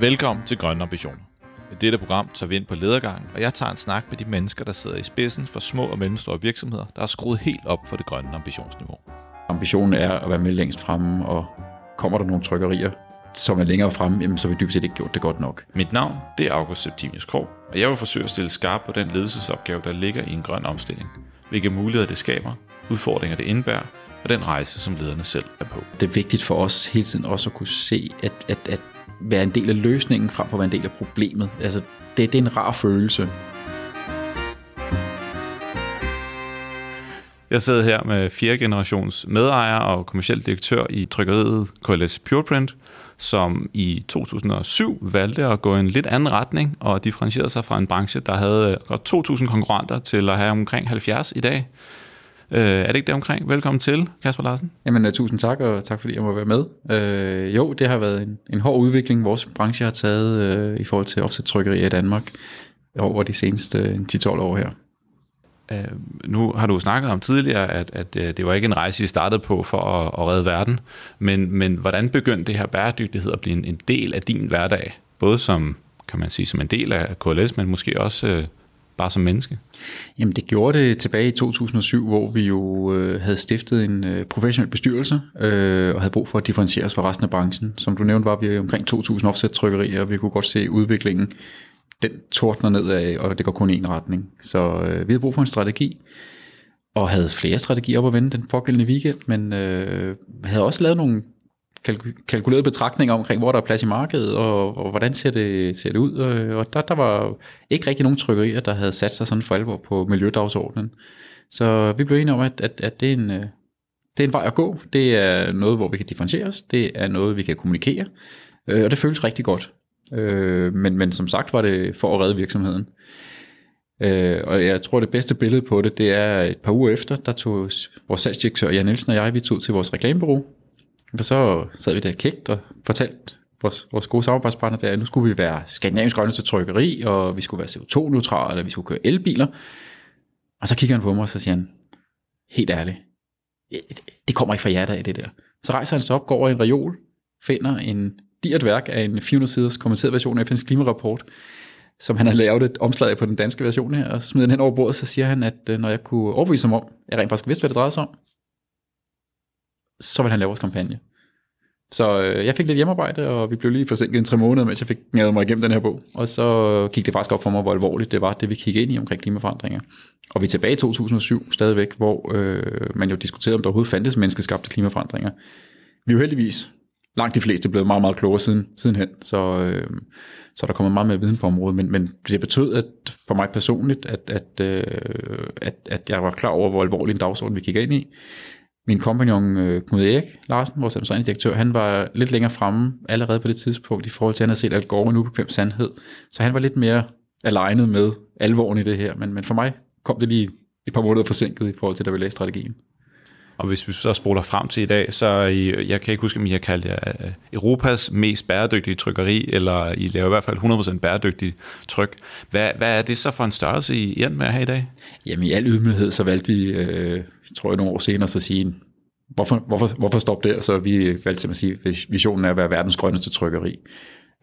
Velkommen til Grønne Ambitioner. I dette program tager vi ind på ledergangen, og jeg tager en snak med de mennesker, der sidder i spidsen for små og mellemstore virksomheder, der har skruet helt op for det grønne ambitionsniveau. Ambitionen er at være med længst fremme, og kommer der nogle trykkerier, som er længere fremme, jamen, så har vi dybest set ikke gjort det godt nok. Mit navn det er August Septimius Krog, og jeg vil forsøge at stille skarp på den ledelsesopgave, der ligger i en grøn omstilling. Hvilke muligheder det skaber, udfordringer det indebærer, og den rejse, som lederne selv er på. Det er vigtigt for os hele tiden også at kunne se, at, at, at være en del af løsningen, frem for at være en del af problemet. Altså, det, det er en rar følelse. Jeg sidder her med fjerde generations medejer og kommersiel direktør i trykkeriet KLS Pureprint, som i 2007 valgte at gå i en lidt anden retning og differentierede sig fra en branche, der havde godt 2.000 konkurrenter til at have omkring 70 i dag. Øh, er det ikke det omkring? Velkommen til, Kasper Larsen. Jamen, uh, tusind tak, og tak fordi jeg må være med. Uh, jo, det har været en, en hård udvikling, vores branche har taget uh, i forhold til offset-trykkeri i Danmark over de seneste 10-12 år her. Uh, nu har du snakket om tidligere, at, at uh, det var ikke en rejse, I startede på for at, at redde verden, men, men hvordan begyndte det her bæredygtighed at blive en, en del af din hverdag? Både som, kan man sige, som en del af KLS, men måske også uh, bare som menneske? Jamen det gjorde det tilbage i 2007, hvor vi jo øh, havde stiftet en øh, professionel bestyrelse øh, og havde brug for at differentiere os fra resten af branchen. Som du nævnte, var vi omkring 2.000 offset-trykkerier, og vi kunne godt se udviklingen. Den tordner nedad, og det går kun i en retning. Så øh, vi havde brug for en strategi, og havde flere strategier op at vende den pågældende weekend, men øh, havde også lavet nogle kalkulerede betragtninger omkring, hvor der er plads i markedet, og, og hvordan ser det, ser det ud. Øh, og der, der var ikke rigtig nogen trykkerier, der havde sat sig sådan for alvor på miljødagsordenen. Så vi blev enige om, at, at, at det, er en, øh, det er en vej at gå. Det er noget, hvor vi kan differentiere os. Det er noget, vi kan kommunikere. Øh, og det føles rigtig godt. Men, men som sagt var det for at redde virksomheden. og jeg tror, det bedste billede på det, det er et par uger efter, der tog vores salgsdirektør Jan Nielsen og jeg, vi tog til vores reklamebureau, og så sad vi der kægt og fortalte vores, vores gode samarbejdspartner der, at nu skulle vi være skandinavisk grønneste trykkeri, og vi skulle være CO2-neutrale, eller vi skulle køre elbiler. Og så kigger han på mig, og så siger han, helt ærligt, det kommer ikke fra jer, der i det der. Så rejser han sig op, går over i en reol, finder en dirt værk af en 400-siders kommenteret version af FN's klimarapport, som han har lavet et omslag på den danske version her, og smider den hen over bordet, så siger han, at øh, når jeg kunne overbevise ham om, jeg rent faktisk vidste, hvad det drejede sig om, så vil han lave vores kampagne. Så øh, jeg fik lidt hjemmearbejde, og vi blev lige forsinket en tre måneder, mens jeg fik gavet mig igennem den her bog. Og så gik det faktisk op for mig, hvor alvorligt det var, det vi kiggede ind i omkring klimaforandringer. Og vi er tilbage i 2007 stadigvæk, hvor øh, man jo diskuterede, om der overhovedet fandtes menneskeskabte klimaforandringer. Vi er jo heldigvis langt de fleste blevet meget, meget klogere siden, sidenhen, så, øh, så der kommer meget mere viden på området, men, men det betød at for mig personligt, at, at, øh, at, at jeg var klar over, hvor alvorlig en dagsorden vi kiggede ind i min kompagnon øh, Knud Erik Larsen, vores administrerende direktør, han var lidt længere fremme allerede på det tidspunkt i forhold til, at han havde set Al Gore en ubekvem sandhed. Så han var lidt mere alignet med alvoren i det her. Men, men for mig kom det lige et par måneder forsinket i forhold til, da vi læste strategien. Og hvis vi så spoler frem til i dag, så I, jeg kan ikke huske, om I har kaldt jer øh, Europas mest bæredygtige trykkeri, eller I laver i hvert fald 100% bæredygtig tryk. Hvad, hvad er det så for en størrelse, I er med her i dag? Jamen i al ydmyghed, så valgte vi, øh, tror jeg nogle år senere, så sige, hvorfor, hvorfor, hvorfor stoppe der? Så vi valgte til at sige, at visionen er at være verdens grønneste trykkeri.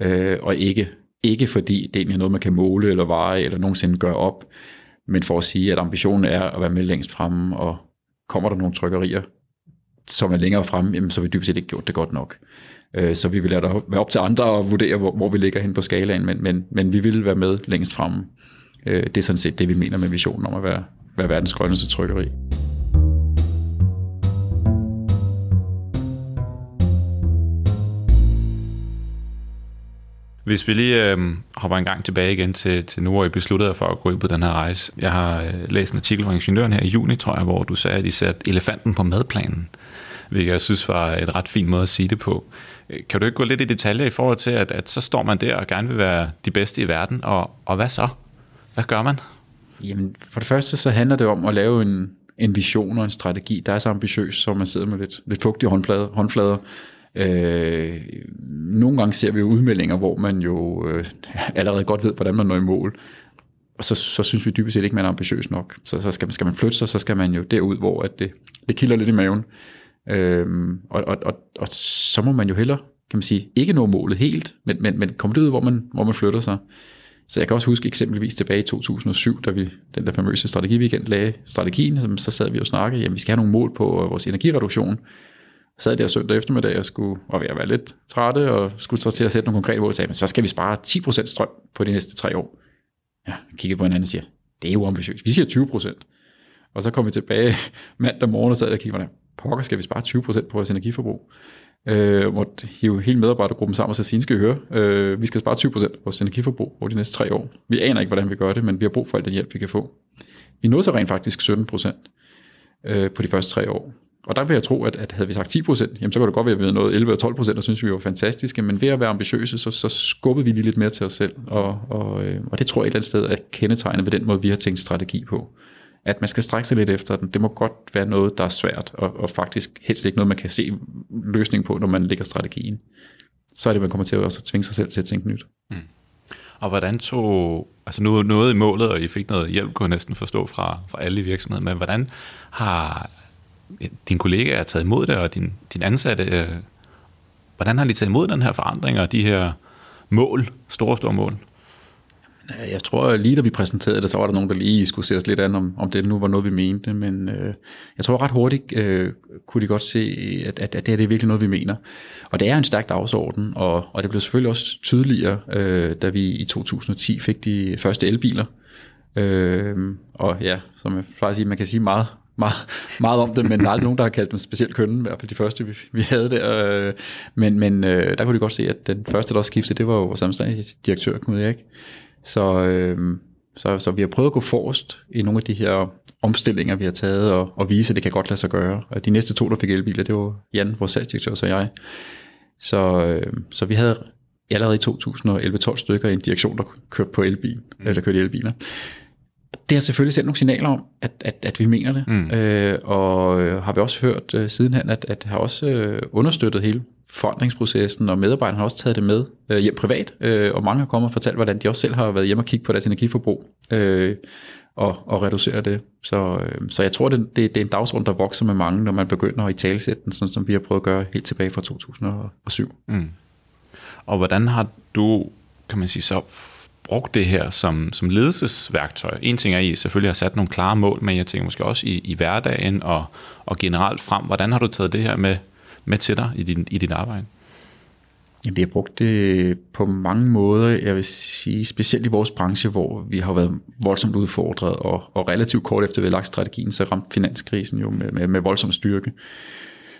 Øh, og ikke, ikke fordi det er noget, man kan måle eller veje, eller nogensinde gøre op, men for at sige, at ambitionen er at være med længst fremme og kommer der nogle trykkerier, som er længere frem, jamen, så har vi dybest set ikke gjort det godt nok. Øh, så vi vil lade være op til andre at vurdere, hvor, hvor vi ligger hen på skalaen, men, men, men vi vil være med længst fremme. Øh, det er sådan set det, vi mener med visionen om at være, være verdens grønneste trykkeri. Hvis vi lige øh, hopper en gang tilbage igen til, til nu, hvor I besluttede jer for at gå ind på den her rejse. Jeg har øh, læst en artikel fra Ingeniøren her i juni, tror jeg, hvor du sagde, at I satte elefanten på madplanen, hvilket jeg synes var et ret fint måde at sige det på. Øh, kan du ikke gå lidt i detaljer i forhold til, at, at så står man der og gerne vil være de bedste i verden, og, og hvad så? Hvad gør man? Jamen, for det første så handler det om at lave en, en vision og en strategi, der er så ambitiøs, så man sidder med lidt, lidt fugtige håndflader, håndflader Øh, nogle gange ser vi jo udmeldinger, hvor man jo øh, allerede godt ved, hvordan man når i mål. Og så, så synes vi dybest set ikke, man er ambitiøs nok. Så, så skal, man, skal man flytte sig, så skal man jo derud, hvor at det, det kilder lidt i maven. Øh, og, og, og, og så må man jo hellere kan man sige, ikke nå målet helt, men, men, men komme ud, hvor man, hvor man flytter sig. Så jeg kan også huske eksempelvis tilbage i 2007, da vi den der famøse strategiweekend lagde strategien, så sad vi og snakkede, jamen vi skal have nogle mål på øh, vores energireduktion. Så sad der søndag eftermiddag og skulle og ved at være lidt trætte og skulle så til at sætte nogle konkrete mål, og sagde, men så skal vi spare 10% strøm på de næste tre år. Ja, kiggede på hinanden og siger, det er jo ambitiøst. Vi siger 20%. Og så kom vi tilbage mandag morgen og sad og kiggede, hvordan pokker skal vi spare 20% på vores energiforbrug? Øh, måtte hive hele medarbejdergruppen sammen og sige, skal I høre, øh, vi skal spare 20% på vores energiforbrug over de næste tre år. Vi aner ikke, hvordan vi gør det, men vi har brug for al den hjælp, vi kan få. Vi nåede så rent faktisk 17% øh, på de første tre år. Og der vil jeg tro, at, at havde vi sagt 10%, jamen så kunne det godt være, at vi havde nået 11 og 12%, og synes vi var fantastiske, men ved at være ambitiøse, så, så skubbede vi lige lidt mere til os selv, og, og, øh, og det tror jeg et eller andet sted er kendetegnet ved den måde, vi har tænkt strategi på at man skal strække sig lidt efter den. Det må godt være noget, der er svært, og, og faktisk helst ikke noget, man kan se løsning på, når man lægger strategien. Så er det, man kommer til at også tvinge sig selv til at tænke nyt. Mm. Og hvordan tog, altså nu noget i målet, og I fik noget hjælp, kunne jeg næsten forstå fra, fra alle i virksomheden, men hvordan har din kollega taget imod det, og din, din ansatte, øh, hvordan har de taget imod den her forandring, og de her mål, store, store mål? Jeg tror, lige da vi præsenterede det, så var der nogen, der lige skulle se os lidt an, om, om det nu var noget, vi mente. Men øh, jeg tror ret hurtigt øh, kunne de godt se, at, at, at det, er det er virkelig noget, vi mener. Og det er en stærk dagsorden, og, og det blev selvfølgelig også tydeligere, øh, da vi i 2010 fik de første elbiler. Øh, og ja, som jeg plejer at sige, man kan sige meget, meget, meget om det, men der er aldrig nogen, der har kaldt dem specielt kønne, i hvert fald de første, vi, vi havde der. Øh, men men øh, der kunne de godt se, at den første, der også skiftede, det var jo vores direktør, Knud Erik. Så, øh, så, så vi har prøvet at gå forrest i nogle af de her omstillinger, vi har taget, og, og vise, at det kan godt lade sig gøre. Og de næste to, der fik elbiler, det var Jan, vores salgsdirektør, og jeg. Så, øh, så vi havde allerede i 2011-12 stykker en direktion, der kørte på elbil, mm. eller kørte elbiler. Det har selvfølgelig sendt nogle signaler om, at, at, at vi mener det, mm. øh, og øh, har vi også hørt øh, sidenhen, at, at har også øh, understøttet hele forandringsprocessen, og medarbejderne har også taget det med øh, hjem privat, øh, og mange har kommet og fortalt, hvordan de også selv har været hjemme og kigge på deres energiforbrug, øh, og, og reducere det. Så, øh, så jeg tror, det, det, det er en dagsorden, der vokser med mange, når man begynder at i talesætte den, sådan som vi har prøvet at gøre helt tilbage fra 2007. Mm. Og hvordan har du, kan man sige så, brugt det her som, som ledelsesværktøj? En ting er, at I selvfølgelig har sat nogle klare mål, men jeg tænker måske også i, i hverdagen og, og generelt frem. Hvordan har du taget det her med med til dig i din, i dit arbejde? Jamen, vi har brugt det på mange måder, jeg vil sige, specielt i vores branche, hvor vi har været voldsomt udfordret, og, og relativt kort efter vi har lagt strategien, så ramte finanskrisen jo med, med, med voldsom styrke.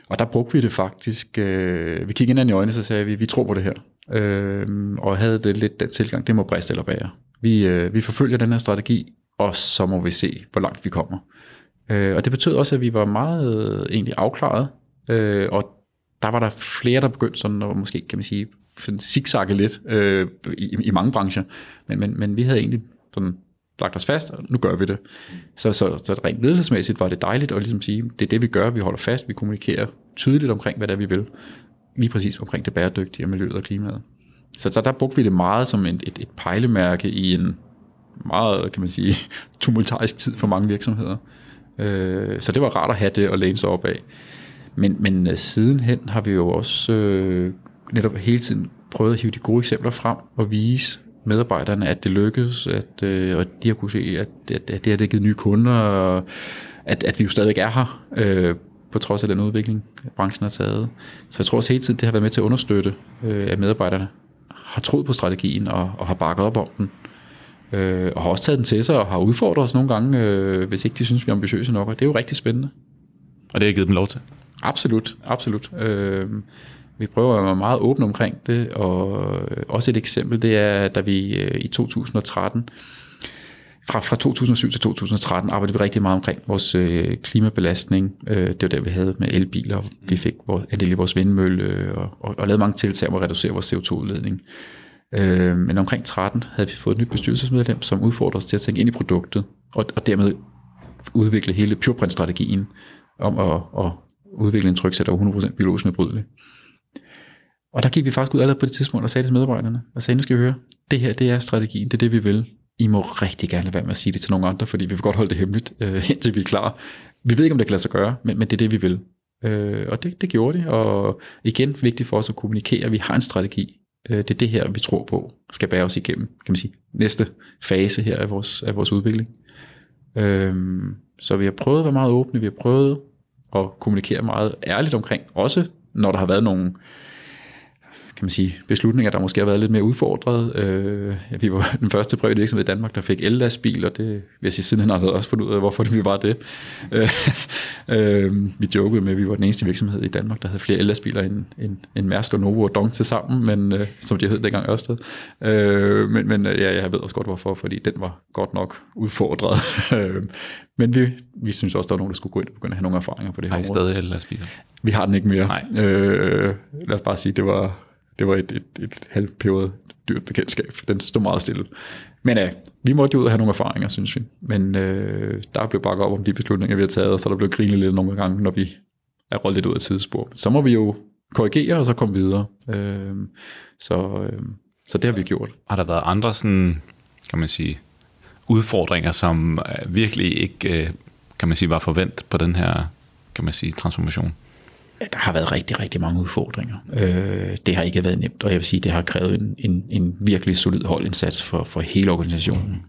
Og der brugte vi det faktisk, øh, vi kiggede hinanden i øjnene, så sagde vi, vi tror på det her, øh, og havde det lidt den tilgang, det må briste eller bære. Vi, øh, vi forfølger den her strategi, og så må vi se, hvor langt vi kommer. Øh, og det betød også, at vi var meget øh, egentlig afklaret Øh, og der var der flere, der begyndte sådan at måske, kan man sige, zigzagge lidt øh, i, i mange brancher. Men, men, men vi havde egentlig sådan lagt os fast, og nu gør vi det. Så, så, så rent ledelsesmæssigt var det dejligt at ligesom sige, det er det, vi gør, vi holder fast, vi kommunikerer tydeligt omkring, hvad det er, vi vil. Lige præcis omkring det bæredygtige miljøet og klimaet. Så, så der brugte vi det meget som et, et, et pejlemærke i en meget, kan man sige, tumultarisk tid for mange virksomheder. Øh, så det var rart at have det og læne sig op af. Men, men øh, sidenhen har vi jo også øh, netop hele tiden prøvet at hive de gode eksempler frem og vise medarbejderne, at det lykkedes, at, øh, og de har kunne se, at, at, at det har det givet nye kunder, og at, at vi jo stadigvæk er her, øh, på trods af den udvikling, branchen har taget. Så jeg tror også hele tiden, det har været med til at understøtte, øh, at medarbejderne har troet på strategien og, og har bakket op om den. Øh, og har også taget den til sig og har udfordret os nogle gange, øh, hvis ikke de synes, vi er ambitiøse nok. Og det er jo rigtig spændende. Og det har givet dem lov til? Absolut, absolut. Øh, vi prøver at være meget åbne omkring det, og øh, også et eksempel, det er, da vi øh, i 2013, fra, fra 2007 til 2013 arbejdede vi rigtig meget omkring vores øh, klimabelastning. Øh, det var der, vi havde med elbiler. Vi fik vores, en del vores vindmølle øh, og, og, og lavede mange tiltag om at reducere vores CO2-udledning. Øh, men omkring 13 havde vi fået et nyt bestyrelsesmedlem, som udfordrede os til at tænke ind i produktet, og, og dermed udvikle hele PurePrint-strategien om at, at udvikle en tryksæt, der er 100% biologisk nedbrydelig. Og der gik vi faktisk ud allerede på det tidspunkt og sagde til medarbejderne, og sagde, nu skal I høre, det her det er strategien, det er det vi vil. I må rigtig gerne lade være med at sige det til nogle andre, fordi vi vil godt holde det hemmeligt, øh, indtil vi er klar. Vi ved ikke, om det kan lade sig gøre, men, men det er det, vi vil. Øh, og det, det gjorde det, og igen vigtigt for os at kommunikere, at vi har en strategi. Øh, det er det her, vi tror på, skal bære os igennem, kan man sige, næste fase her af vores, af vores udvikling. Øh, så vi har prøvet at være meget åbne, vi har prøvet at kommunikere meget ærligt omkring, også når der har været nogle kan man sige, beslutninger, der måske har været lidt mere udfordret. Øh, vi var den første private virksomhed i Danmark, der fik el-lastbil, og det vil jeg sige, siden har jeg også fundet ud af, hvorfor vi var det. Øh, øh, vi jokede med, at vi var den eneste virksomhed i Danmark, der havde flere el-lastbiler end, end, end Mærsk og Novo og Dong til sammen, men, øh, som de hed dengang Ørsted. Øh, men men ja, jeg ved også godt, hvorfor, fordi den var godt nok udfordret. Øh, men vi, vi synes også, der var nogen, der skulle gå ind og begynde at have nogle erfaringer på det her Har I område. stadig el-lastbiler? Vi har den ikke mere. Nej. Øh, lad os bare sige, det var, det var et, et, et halvpeberet dyrt bekendtskab. Den stod meget stille. Men ja, vi måtte jo ud og have nogle erfaringer, synes vi. Men øh, der blev bakket op om de beslutninger, vi har taget, og så er der blevet grinet lidt nogle gange, når vi er rollet lidt ud af tidsspor. Så må vi jo korrigere, og så komme videre. Øh, så, øh, så det har vi gjort. Har der været andre sådan, kan man sige, udfordringer, som øh, virkelig ikke, øh, kan man sige, var forvent på den her, kan man sige, transformation? Ja, der har været rigtig, rigtig mange udfordringer. Øh, det har ikke været nemt, og jeg vil sige, det har krævet en, en, en virkelig solid holdindsats for, for hele organisationen.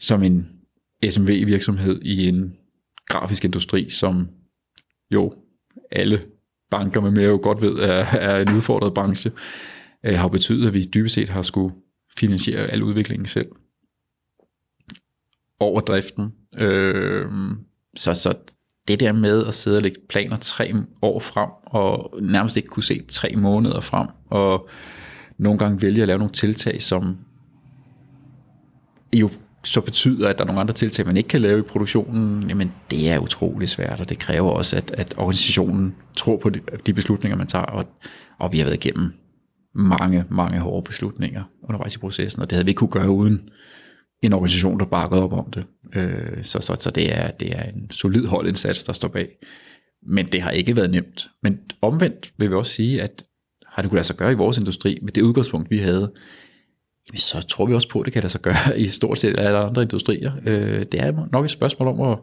Som en SMV-virksomhed i en grafisk industri, som jo alle banker med mere jo godt ved er, er en udfordret branche, øh, har betydet, at vi dybest set har skulle finansiere al udviklingen selv. Over driften. Øh, så, så det der med at sidde og lægge planer tre år frem, og nærmest ikke kunne se tre måneder frem, og nogle gange vælge at lave nogle tiltag, som jo så betyder, at der er nogle andre tiltag, man ikke kan lave i produktionen, jamen det er utrolig svært, og det kræver også, at, at organisationen tror på de, de beslutninger, man tager, og, og vi har været igennem mange, mange hårde beslutninger undervejs i processen, og det havde vi ikke kunne gøre uden en organisation, der bakkede op om det. Øh, så så, så det, er, det er en solid holdindsats, der står bag. Men det har ikke været nemt. Men omvendt vil vi også sige, at har det kunne lade sig gøre i vores industri, med det udgangspunkt, vi havde, jamen, så tror vi også på, at det kan lade sig gøre i stort set alle andre industrier. Øh, det er nok et spørgsmål om at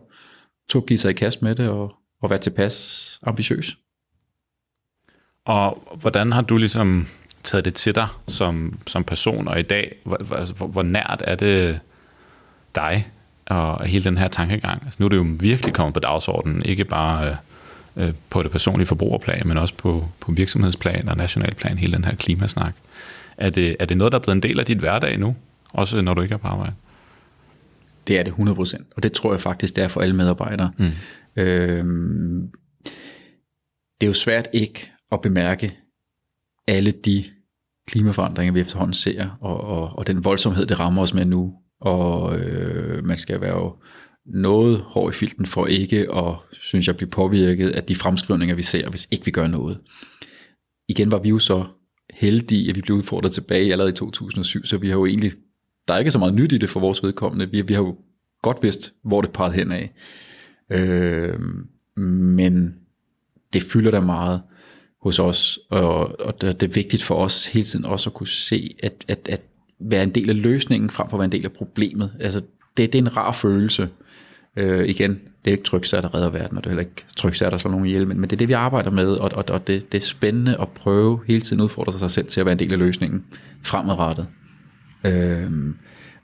tog give sig i kast med det og, og være tilpas ambitiøs. Og hvordan har du ligesom taget det til dig som, som person, og i dag, hvor, altså, hvor, hvor nært er det dig og hele den her tankegang? Altså, nu er det jo virkelig kommet på dagsordenen, ikke bare øh, øh, på det personlige forbrugerplan, men også på, på virksomhedsplan og nationalplan, hele den her klimasnak. Er det, er det noget, der er blevet en del af dit hverdag nu, også når du ikke er på arbejde? Det er det 100%, og det tror jeg faktisk, det er for alle medarbejdere. Mm. Øhm, det er jo svært ikke at bemærke alle de klimaforandringer, vi efterhånden ser, og, og, og den voldsomhed, det rammer os med nu. Og øh, man skal være jo noget hård i filten for ikke at, synes jeg, blive påvirket af de fremskrivninger, vi ser, hvis ikke vi gør noget. Igen var vi jo så heldige, at vi blev udfordret tilbage allerede i 2007, så vi har jo egentlig, der er ikke så meget nyt i det for vores vedkommende. Vi, vi har jo godt vidst, hvor det pegede hen af. Øh, men det fylder da meget hos os, og, og det er vigtigt for os hele tiden også at kunne se, at, at, at være en del af løsningen, frem for at være en del af problemet. Altså, det, det er en rar følelse. Øh, igen, det er ikke tryksager, der redder verden, og det er heller ikke tryksager, der slår nogen ihjel, men, men det er det, vi arbejder med, og, og, og det, det er spændende at prøve hele tiden at udfordre sig selv til at være en del af løsningen fremadrettet. Øh,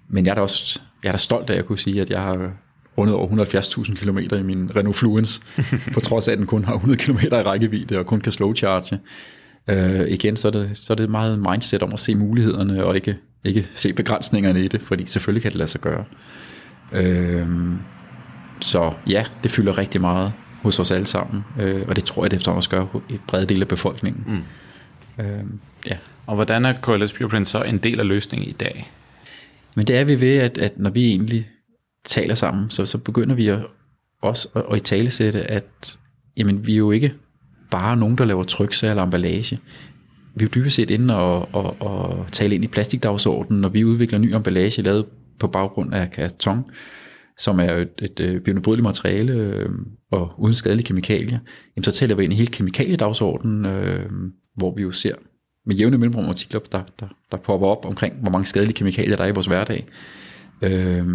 men jeg er da også jeg er da stolt af at kunne sige, at jeg har rundet over 170.000 km i min Renault Fluence, på trods af, at den kun har 100 km i rækkevidde og kun kan slow charge. Øh, igen, så er, det, så er det meget mindset om at se mulighederne og ikke, ikke se begrænsningerne i det, fordi selvfølgelig kan det lade sig gøre. Øh, så ja, det fylder rigtig meget hos os alle sammen, øh, og det tror jeg, det efterhånden også gør i brede del af befolkningen. Mm. Øh, ja. Og hvordan er KLS Pureprint så en del af løsningen i dag? Men det er vi ved, at, at når vi egentlig taler sammen, så, så begynder vi at, også at, at i talesætte, at jamen, vi er jo ikke bare nogen, der laver tryksager eller emballage. Vi er jo dybest set inde og, og, og tale ind i plastikdagsordenen, når vi udvikler ny emballage lavet på baggrund af karton, som er et, et, øh, et bionedbrydeligt materiale øh, og uden skadelige kemikalier, jamen, så taler vi ind i hele kemikaliedagsordenen, øh, hvor vi jo ser med jævne mellemrum artikler, der, der, der popper op omkring, hvor mange skadelige kemikalier der er i vores hverdag. Øh,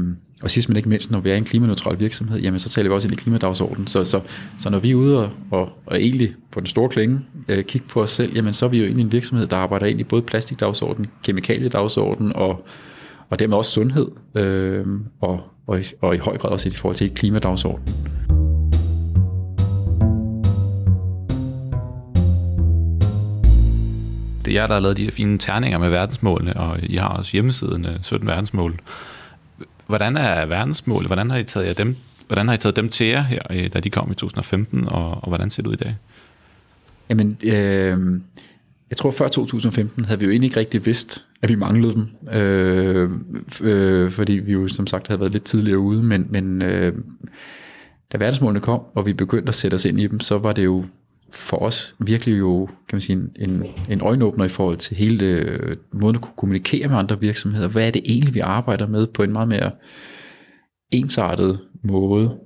og sidst men ikke mindst, når vi er en klimaneutral virksomhed, jamen så taler vi også ind i klimadagsordenen. Så, så, så når vi er ude og, og, og egentlig på den store klinge øh, kigge på os selv, jamen så er vi jo egentlig en virksomhed, der arbejder ind i både plastikdagsordenen, kemikaliedagsordenen og, og dermed også sundhed, øh, og, og, i, og i høj grad også i forhold til klimadagsordenen. Det er jer, der har lavet de her fine terninger med verdensmålene, og I har også hjemmesiden øh, 17 verdensmål. Hvordan er verdensmål? Hvordan har I taget, jer dem, hvordan har I taget dem til jer her, øh, da de kom i 2015, og, og hvordan ser det ud i dag? Jamen, øh, jeg tror før 2015 havde vi jo egentlig ikke rigtig vidst, at vi manglede dem, øh, øh, fordi vi jo som sagt havde været lidt tidligere ude, men, men øh, da verdensmålene kom, og vi begyndte at sætte os ind i dem, så var det jo for os virkelig jo kan man sige, en, en øjenåbner i forhold til hele det, måden at kunne kommunikere med andre virksomheder. Hvad er det egentlig, vi arbejder med på en meget mere ensartet måde?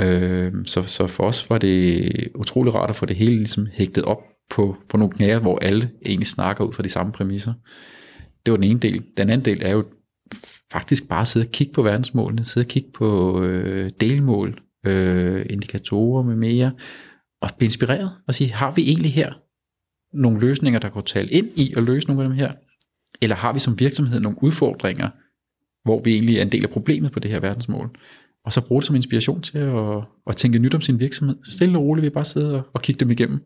Øh, så, så for os var det utrolig rart at få det hele ligesom hægtet op på, på nogle knæer, hvor alle egentlig snakker ud fra de samme præmisser. Det var den ene del. Den anden del er jo faktisk bare at sidde og kigge på verdensmålene, sidde og kigge på øh, delmål, øh, indikatorer med mere, og blive inspireret og sige, har vi egentlig her nogle løsninger, der kan tale ind i at løse nogle af dem her? Eller har vi som virksomhed nogle udfordringer, hvor vi egentlig er en del af problemet på det her verdensmål? Og så bruge det som inspiration til at, at tænke nyt om sin virksomhed. Stille og roligt, vi bare sidde og, og kigge dem igennem.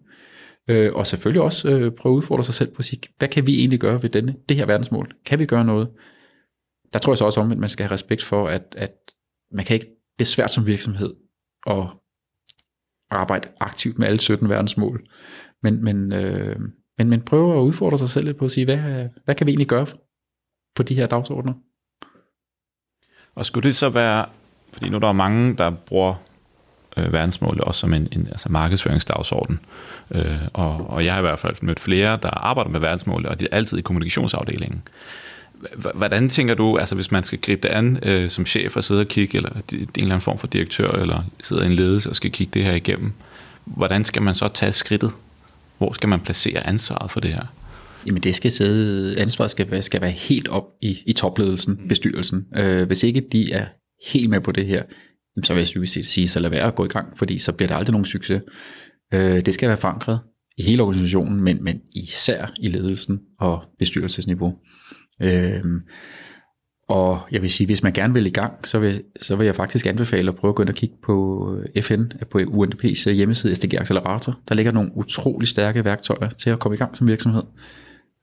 Øh, og selvfølgelig også øh, prøve at udfordre sig selv på at sige, hvad kan vi egentlig gøre ved denne, det her verdensmål? Kan vi gøre noget? Der tror jeg så også om, at man skal have respekt for, at, at man kan ikke, det er svært som virksomhed at arbejde aktivt med alle 17 verdensmål. Men, men, øh, men, men prøve at udfordre sig selv lidt på at sige, hvad, hvad kan vi egentlig gøre på de her dagsordner? Og skulle det så være, fordi nu der er mange, der bruger øh, verdensmål også som en, en altså markedsføringsdagsorden, øh, og, og jeg har i hvert fald mødt flere, der arbejder med verdensmål, og de er altid i kommunikationsafdelingen. Hvordan tænker du, altså hvis man skal gribe det an øh, som chef og sidde og kigge, eller en eller anden form for direktør, eller sidder i en ledelse og skal kigge det her igennem, hvordan skal man så tage skridtet? Hvor skal man placere ansvaret for det her? Jamen det skal sidde, ansvaret skal være, skal være helt op i, i topledelsen, mm. bestyrelsen. Øh, hvis ikke de er helt med på det her, så vil jeg sige, så lad være at gå i gang, fordi så bliver det aldrig nogen succes. Øh, det skal være forankret i hele organisationen, men, men især i ledelsen og bestyrelsesniveau. Øhm, og jeg vil sige, hvis man gerne vil i gang, så vil, så vil jeg faktisk anbefale at prøve at gå ind og kigge på øh, FN, på UNDP's øh, hjemmeside SDG Accelerator. Der ligger nogle utrolig stærke værktøjer til at komme i gang som virksomhed,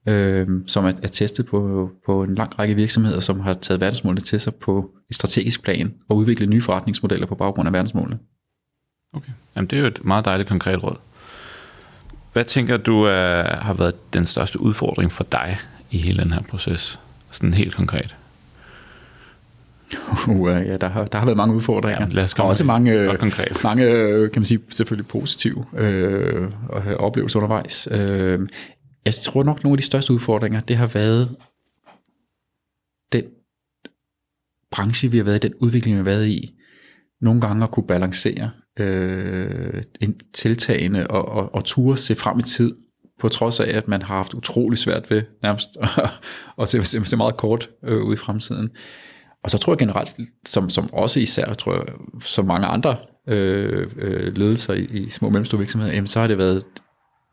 øhm, som er, er testet på, på en lang række virksomheder, som har taget verdensmålene til sig på et strategisk plan og udviklet nye forretningsmodeller på baggrund af verdensmålene. Okay, Jamen, det er jo et meget dejligt konkret råd. Hvad tænker du er, har været den største udfordring for dig i hele den her proces? Sådan helt konkret. Uh, ja, der har, der har været mange udfordringer. Ja, lad os og også mange, øh, konkret. mange, øh, kan man sige, selvfølgelig positive øh, oplevelser undervejs. Øh, jeg tror nok, nogle af de største udfordringer, det har været den branche, vi har været i, den udvikling, vi har været i, nogle gange at kunne balancere øh, en tiltagende og, og, og ture se frem i tid, på trods af, at man har haft utrolig svært ved nærmest at, at se, se, se meget kort øh, ud i fremtiden. Og så tror jeg generelt, som, som også især, tror jeg, som mange andre øh, øh, ledelser i, i små og mellemstore virksomheder, jamen, så har det været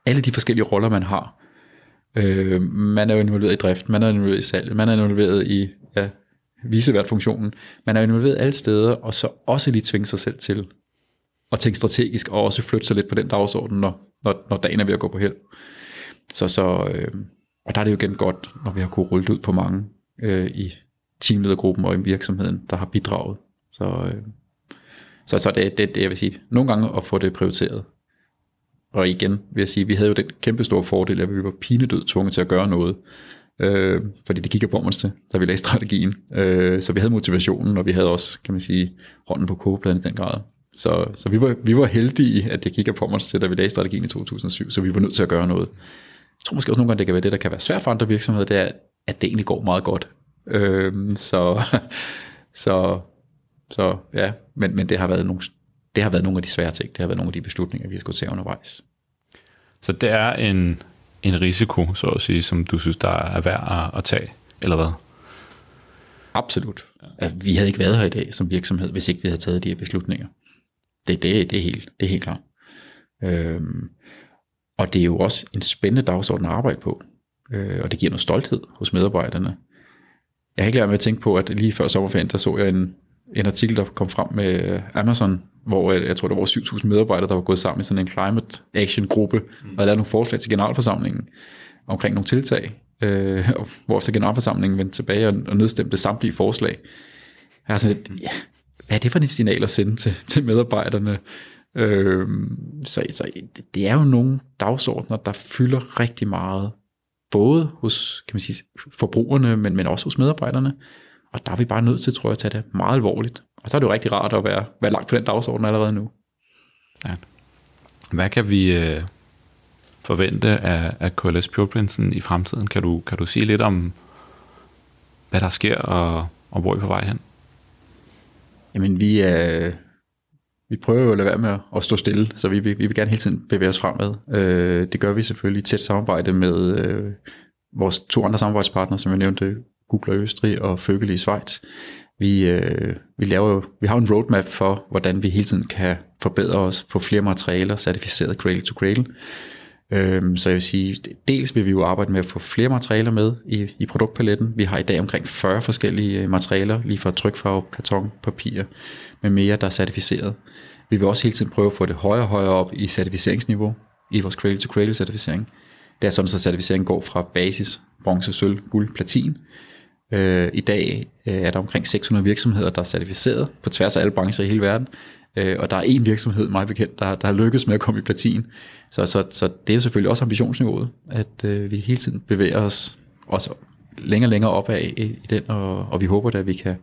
alle de forskellige roller, man har. Øh, man er jo involveret i drift, man er involveret i salg, man er involveret i ja, visevært-funktionen. Man er involveret alle steder, og så også lige tvinge sig selv til at tænke strategisk, og også flytte sig lidt på den dagsorden, når, når, når dagen er ved at gå på held. Så, så, øh, og der er det jo igen godt, når vi har kunnet rulle ud på mange øh, i teamledergruppen og i virksomheden, der har bidraget. Så, øh, så, så det, det, det, jeg vil sige, nogle gange at få det prioriteret. Og igen vil jeg sige, vi havde jo den kæmpe store fordel, at vi var pinedød tvunget til at gøre noget. Øh, fordi det gik på os til, da vi lagde strategien. Øh, så vi havde motivationen, og vi havde også, kan man sige, hånden på kogepladen i den grad. Så, så vi, var, vi var heldige, at det gik på os til, da vi lagde strategien i 2007, så vi var nødt til at gøre noget. Jeg tror måske også nogle gange, det kan være det, der kan være svært for andre virksomheder, det er, at det egentlig går meget godt. Øhm, så, så, så ja, men, men det har været nogle, det har været nogle af de svære ting, det har været nogle af de beslutninger, vi har skulle tage undervejs. Så det er en, en risiko, så at sige, som du synes, der er værd at, at tage, eller hvad? Absolut. Ja. Vi havde ikke været her i dag som virksomhed, hvis ikke vi havde taget de her beslutninger. Det, det, det, er, helt, det er helt klart. Øhm, og det er jo også en spændende dagsorden at arbejde på, øh, og det giver noget stolthed hos medarbejderne. Jeg har ikke lært med at tænke på, at lige før sommerferien, der så jeg en, en artikel, der kom frem med Amazon, hvor jeg tror, der var 7.000 medarbejdere, der var gået sammen i sådan en climate action gruppe, mm. og lavet nogle forslag til generalforsamlingen omkring nogle tiltag, øh, hvor efter generalforsamlingen vendte tilbage og, og nedstemte samtlige forslag. Jeg har sådan et, ja, hvad er det for et signal at sende til, til medarbejderne? Øh, så, så det er jo nogle dagsordner, der fylder rigtig meget, både hos kan man sige, forbrugerne, men, men også hos medarbejderne. Og der er vi bare nødt til, tror jeg, at tage det meget alvorligt. Og så er det jo rigtig rart at være, være langt på den dagsorden allerede nu. Ja. Hvad kan vi øh, forvente af, af KLS Pureprinsen i fremtiden? Kan du, kan du sige lidt om, hvad der sker, og, og hvor I er på vej hen? Jamen, vi, er, vi prøver jo at lade være med at stå stille, så vi, vi, vi vil gerne hele tiden bevæge os fremad. Øh, det gør vi selvfølgelig i tæt samarbejde med øh, vores to andre samarbejdspartnere, som jeg nævnte, Google og Østrig og Føgel i Schweiz. Vi, øh, vi, laver jo, vi har en roadmap for, hvordan vi hele tiden kan forbedre os, få flere materialer certificeret cradle to cradle. Øhm, så jeg vil sige, dels vil vi jo arbejde med at få flere materialer med i, i produktpaletten. Vi har i dag omkring 40 forskellige øh, materialer, lige fra trykfarve, karton, papir med mere, der er certificeret. Vi vil også hele tiden prøve at få det højere og højere op i certificeringsniveau i vores cradle to cradle certificering. Det er sådan, så certificeringen går fra basis, bronze, sølv, guld, platin. Øh, I dag øh, er der omkring 600 virksomheder, der er certificeret på tværs af alle brancher i hele verden. Øh, og der er en virksomhed, mig bekendt, der, der har lykkes med at komme i platin. Så, så, så det er jo selvfølgelig også ambitionsniveauet, at øh, vi hele tiden bevæger os også længere og længere opad i, i den, og, og vi håber at vi kan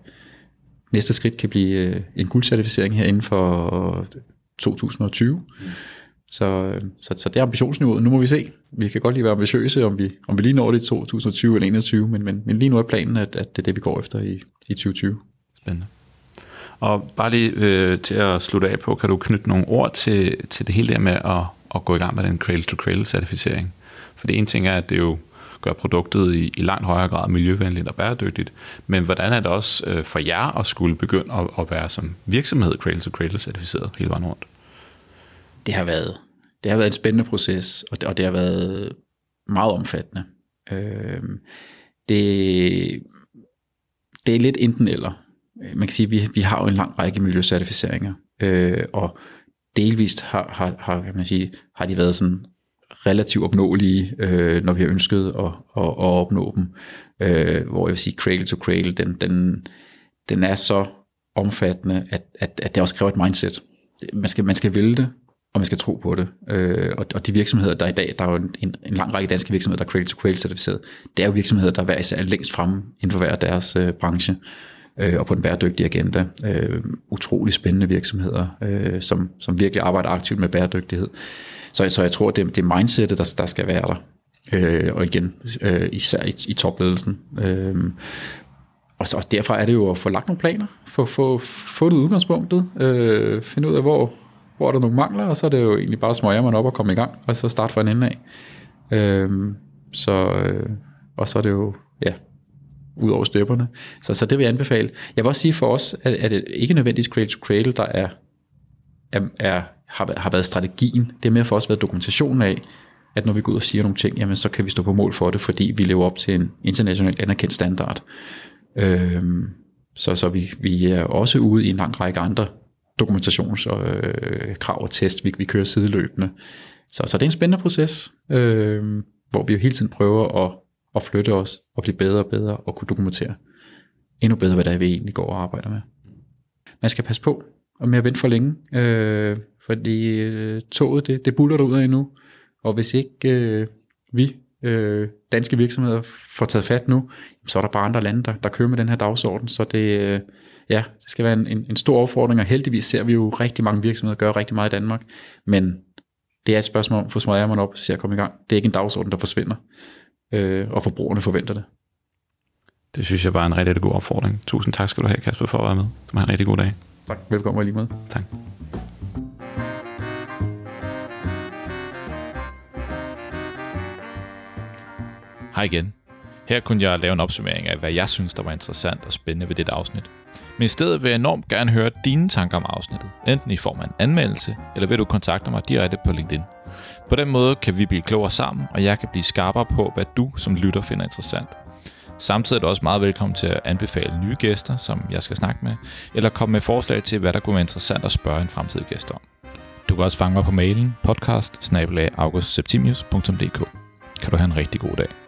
næste skridt kan blive øh, en guldcertificering her inden for 2020. Mm. Så, øh, så, så det er ambitionsniveauet. Nu må vi se. Vi kan godt lige være ambitiøse, om vi, om vi lige når det i 2020 eller 2021, men, men, men lige nu er planen, at, at det er det, vi går efter i, i 2020. Spændende. Og bare lige øh, til at slutte af på, kan du knytte nogle ord til, til det hele der med at, at gå i gang med den cradle-to-cradle certificering? For det ene ting er, at det jo gør produktet i, i langt højere grad miljøvenligt og bæredygtigt, men hvordan er det også øh, for jer at skulle begynde at, at være som virksomhed cradle-to-cradle certificeret hele vejen rundt? Det har været, det har været en spændende proces, og det, og det har været meget omfattende. Øh, det, det er lidt enten eller. Øh, man kan sige, at vi, vi har jo en lang række miljøcertificeringer, øh, og delvist har, har, har, kan man sige, har de været sådan relativt opnåelige, øh, når vi har ønsket at, at, at opnå dem. Øh, hvor jeg vil sige, cradle to cradle, den, den, den er så omfattende, at, at, at det også kræver et mindset. Man skal, man skal ville det, og man skal tro på det. Øh, og, og de virksomheder, der i dag, der er jo en, en, en lang række danske virksomheder, der er cradle to cradle certificeret, det er jo virksomheder, der hver især er længst fremme inden for hver deres øh, branche øh, og på den bæredygtige agenda. Øh, utrolig spændende virksomheder, øh, som, som virkelig arbejder aktivt med bæredygtighed. Så, så jeg tror, det, det er mindsetet, der, der skal være der. Øh, og igen, øh, især i, i topledelsen. Øh, og, så, og derfor er det jo at få lagt nogle planer, få, få, få det udgangspunktet, øh, finde ud af, hvor, hvor er der nogle mangler, og så er det jo egentlig bare smøger man op og komme i gang, og så starte fra en ende af. Øh, så, øh, og så er det jo, ja, ud over stepperne. Så, så det vil jeg anbefale. Jeg vil også sige for os, at, at det ikke nødvendigvis cradle to cradle, der er, er, er har, har været strategien. Det er mere for os været dokumentationen af, at når vi går ud og siger nogle ting, jamen så kan vi stå på mål for det, fordi vi lever op til en internationalt anerkendt standard. Øhm, så så vi, vi er også ude i en lang række andre dokumentationskrav og, øh, krav og test, vi, vi kører sideløbende. Så, så det er en spændende proces, øh, hvor vi jo hele tiden prøver at, at flytte os og blive bedre og bedre og kunne dokumentere endnu bedre, hvad der er, vi egentlig går og arbejder med. Man skal passe på og med at vente for længe. Øh, fordi øh, toget, det, det buller ud af endnu. Og hvis ikke øh, vi, øh, danske virksomheder, får taget fat nu, så er der bare andre lande, der, der kører med den her dagsorden. Så det, øh, ja, det skal være en, en, en stor opfordring, og heldigvis ser vi jo rigtig mange virksomheder gøre rigtig meget i Danmark. Men det er et spørgsmål om at få smadret man op og se at komme i gang. Det er ikke en dagsorden, der forsvinder, øh, og forbrugerne forventer det. Det synes jeg var en rigtig, god opfordring. Tusind tak skal du have, Kasper, for at være med. Du har en rigtig god dag. Tak. Velkommen lige med. Tak. Hej igen. Her kunne jeg lave en opsummering af, hvad jeg synes, der var interessant og spændende ved dette afsnit. Men i stedet vil jeg enormt gerne høre dine tanker om afsnittet, enten i form af en anmeldelse, eller ved du kontakte mig direkte på LinkedIn. På den måde kan vi blive klogere sammen, og jeg kan blive skarpere på, hvad du som lytter finder interessant. Samtidig er du også meget velkommen til at anbefale nye gæster, som jeg skal snakke med, eller komme med forslag til, hvad der kunne være interessant at spørge en fremtidig gæst om. Du kan også fange mig på mailen podcast Kan du have en rigtig god dag.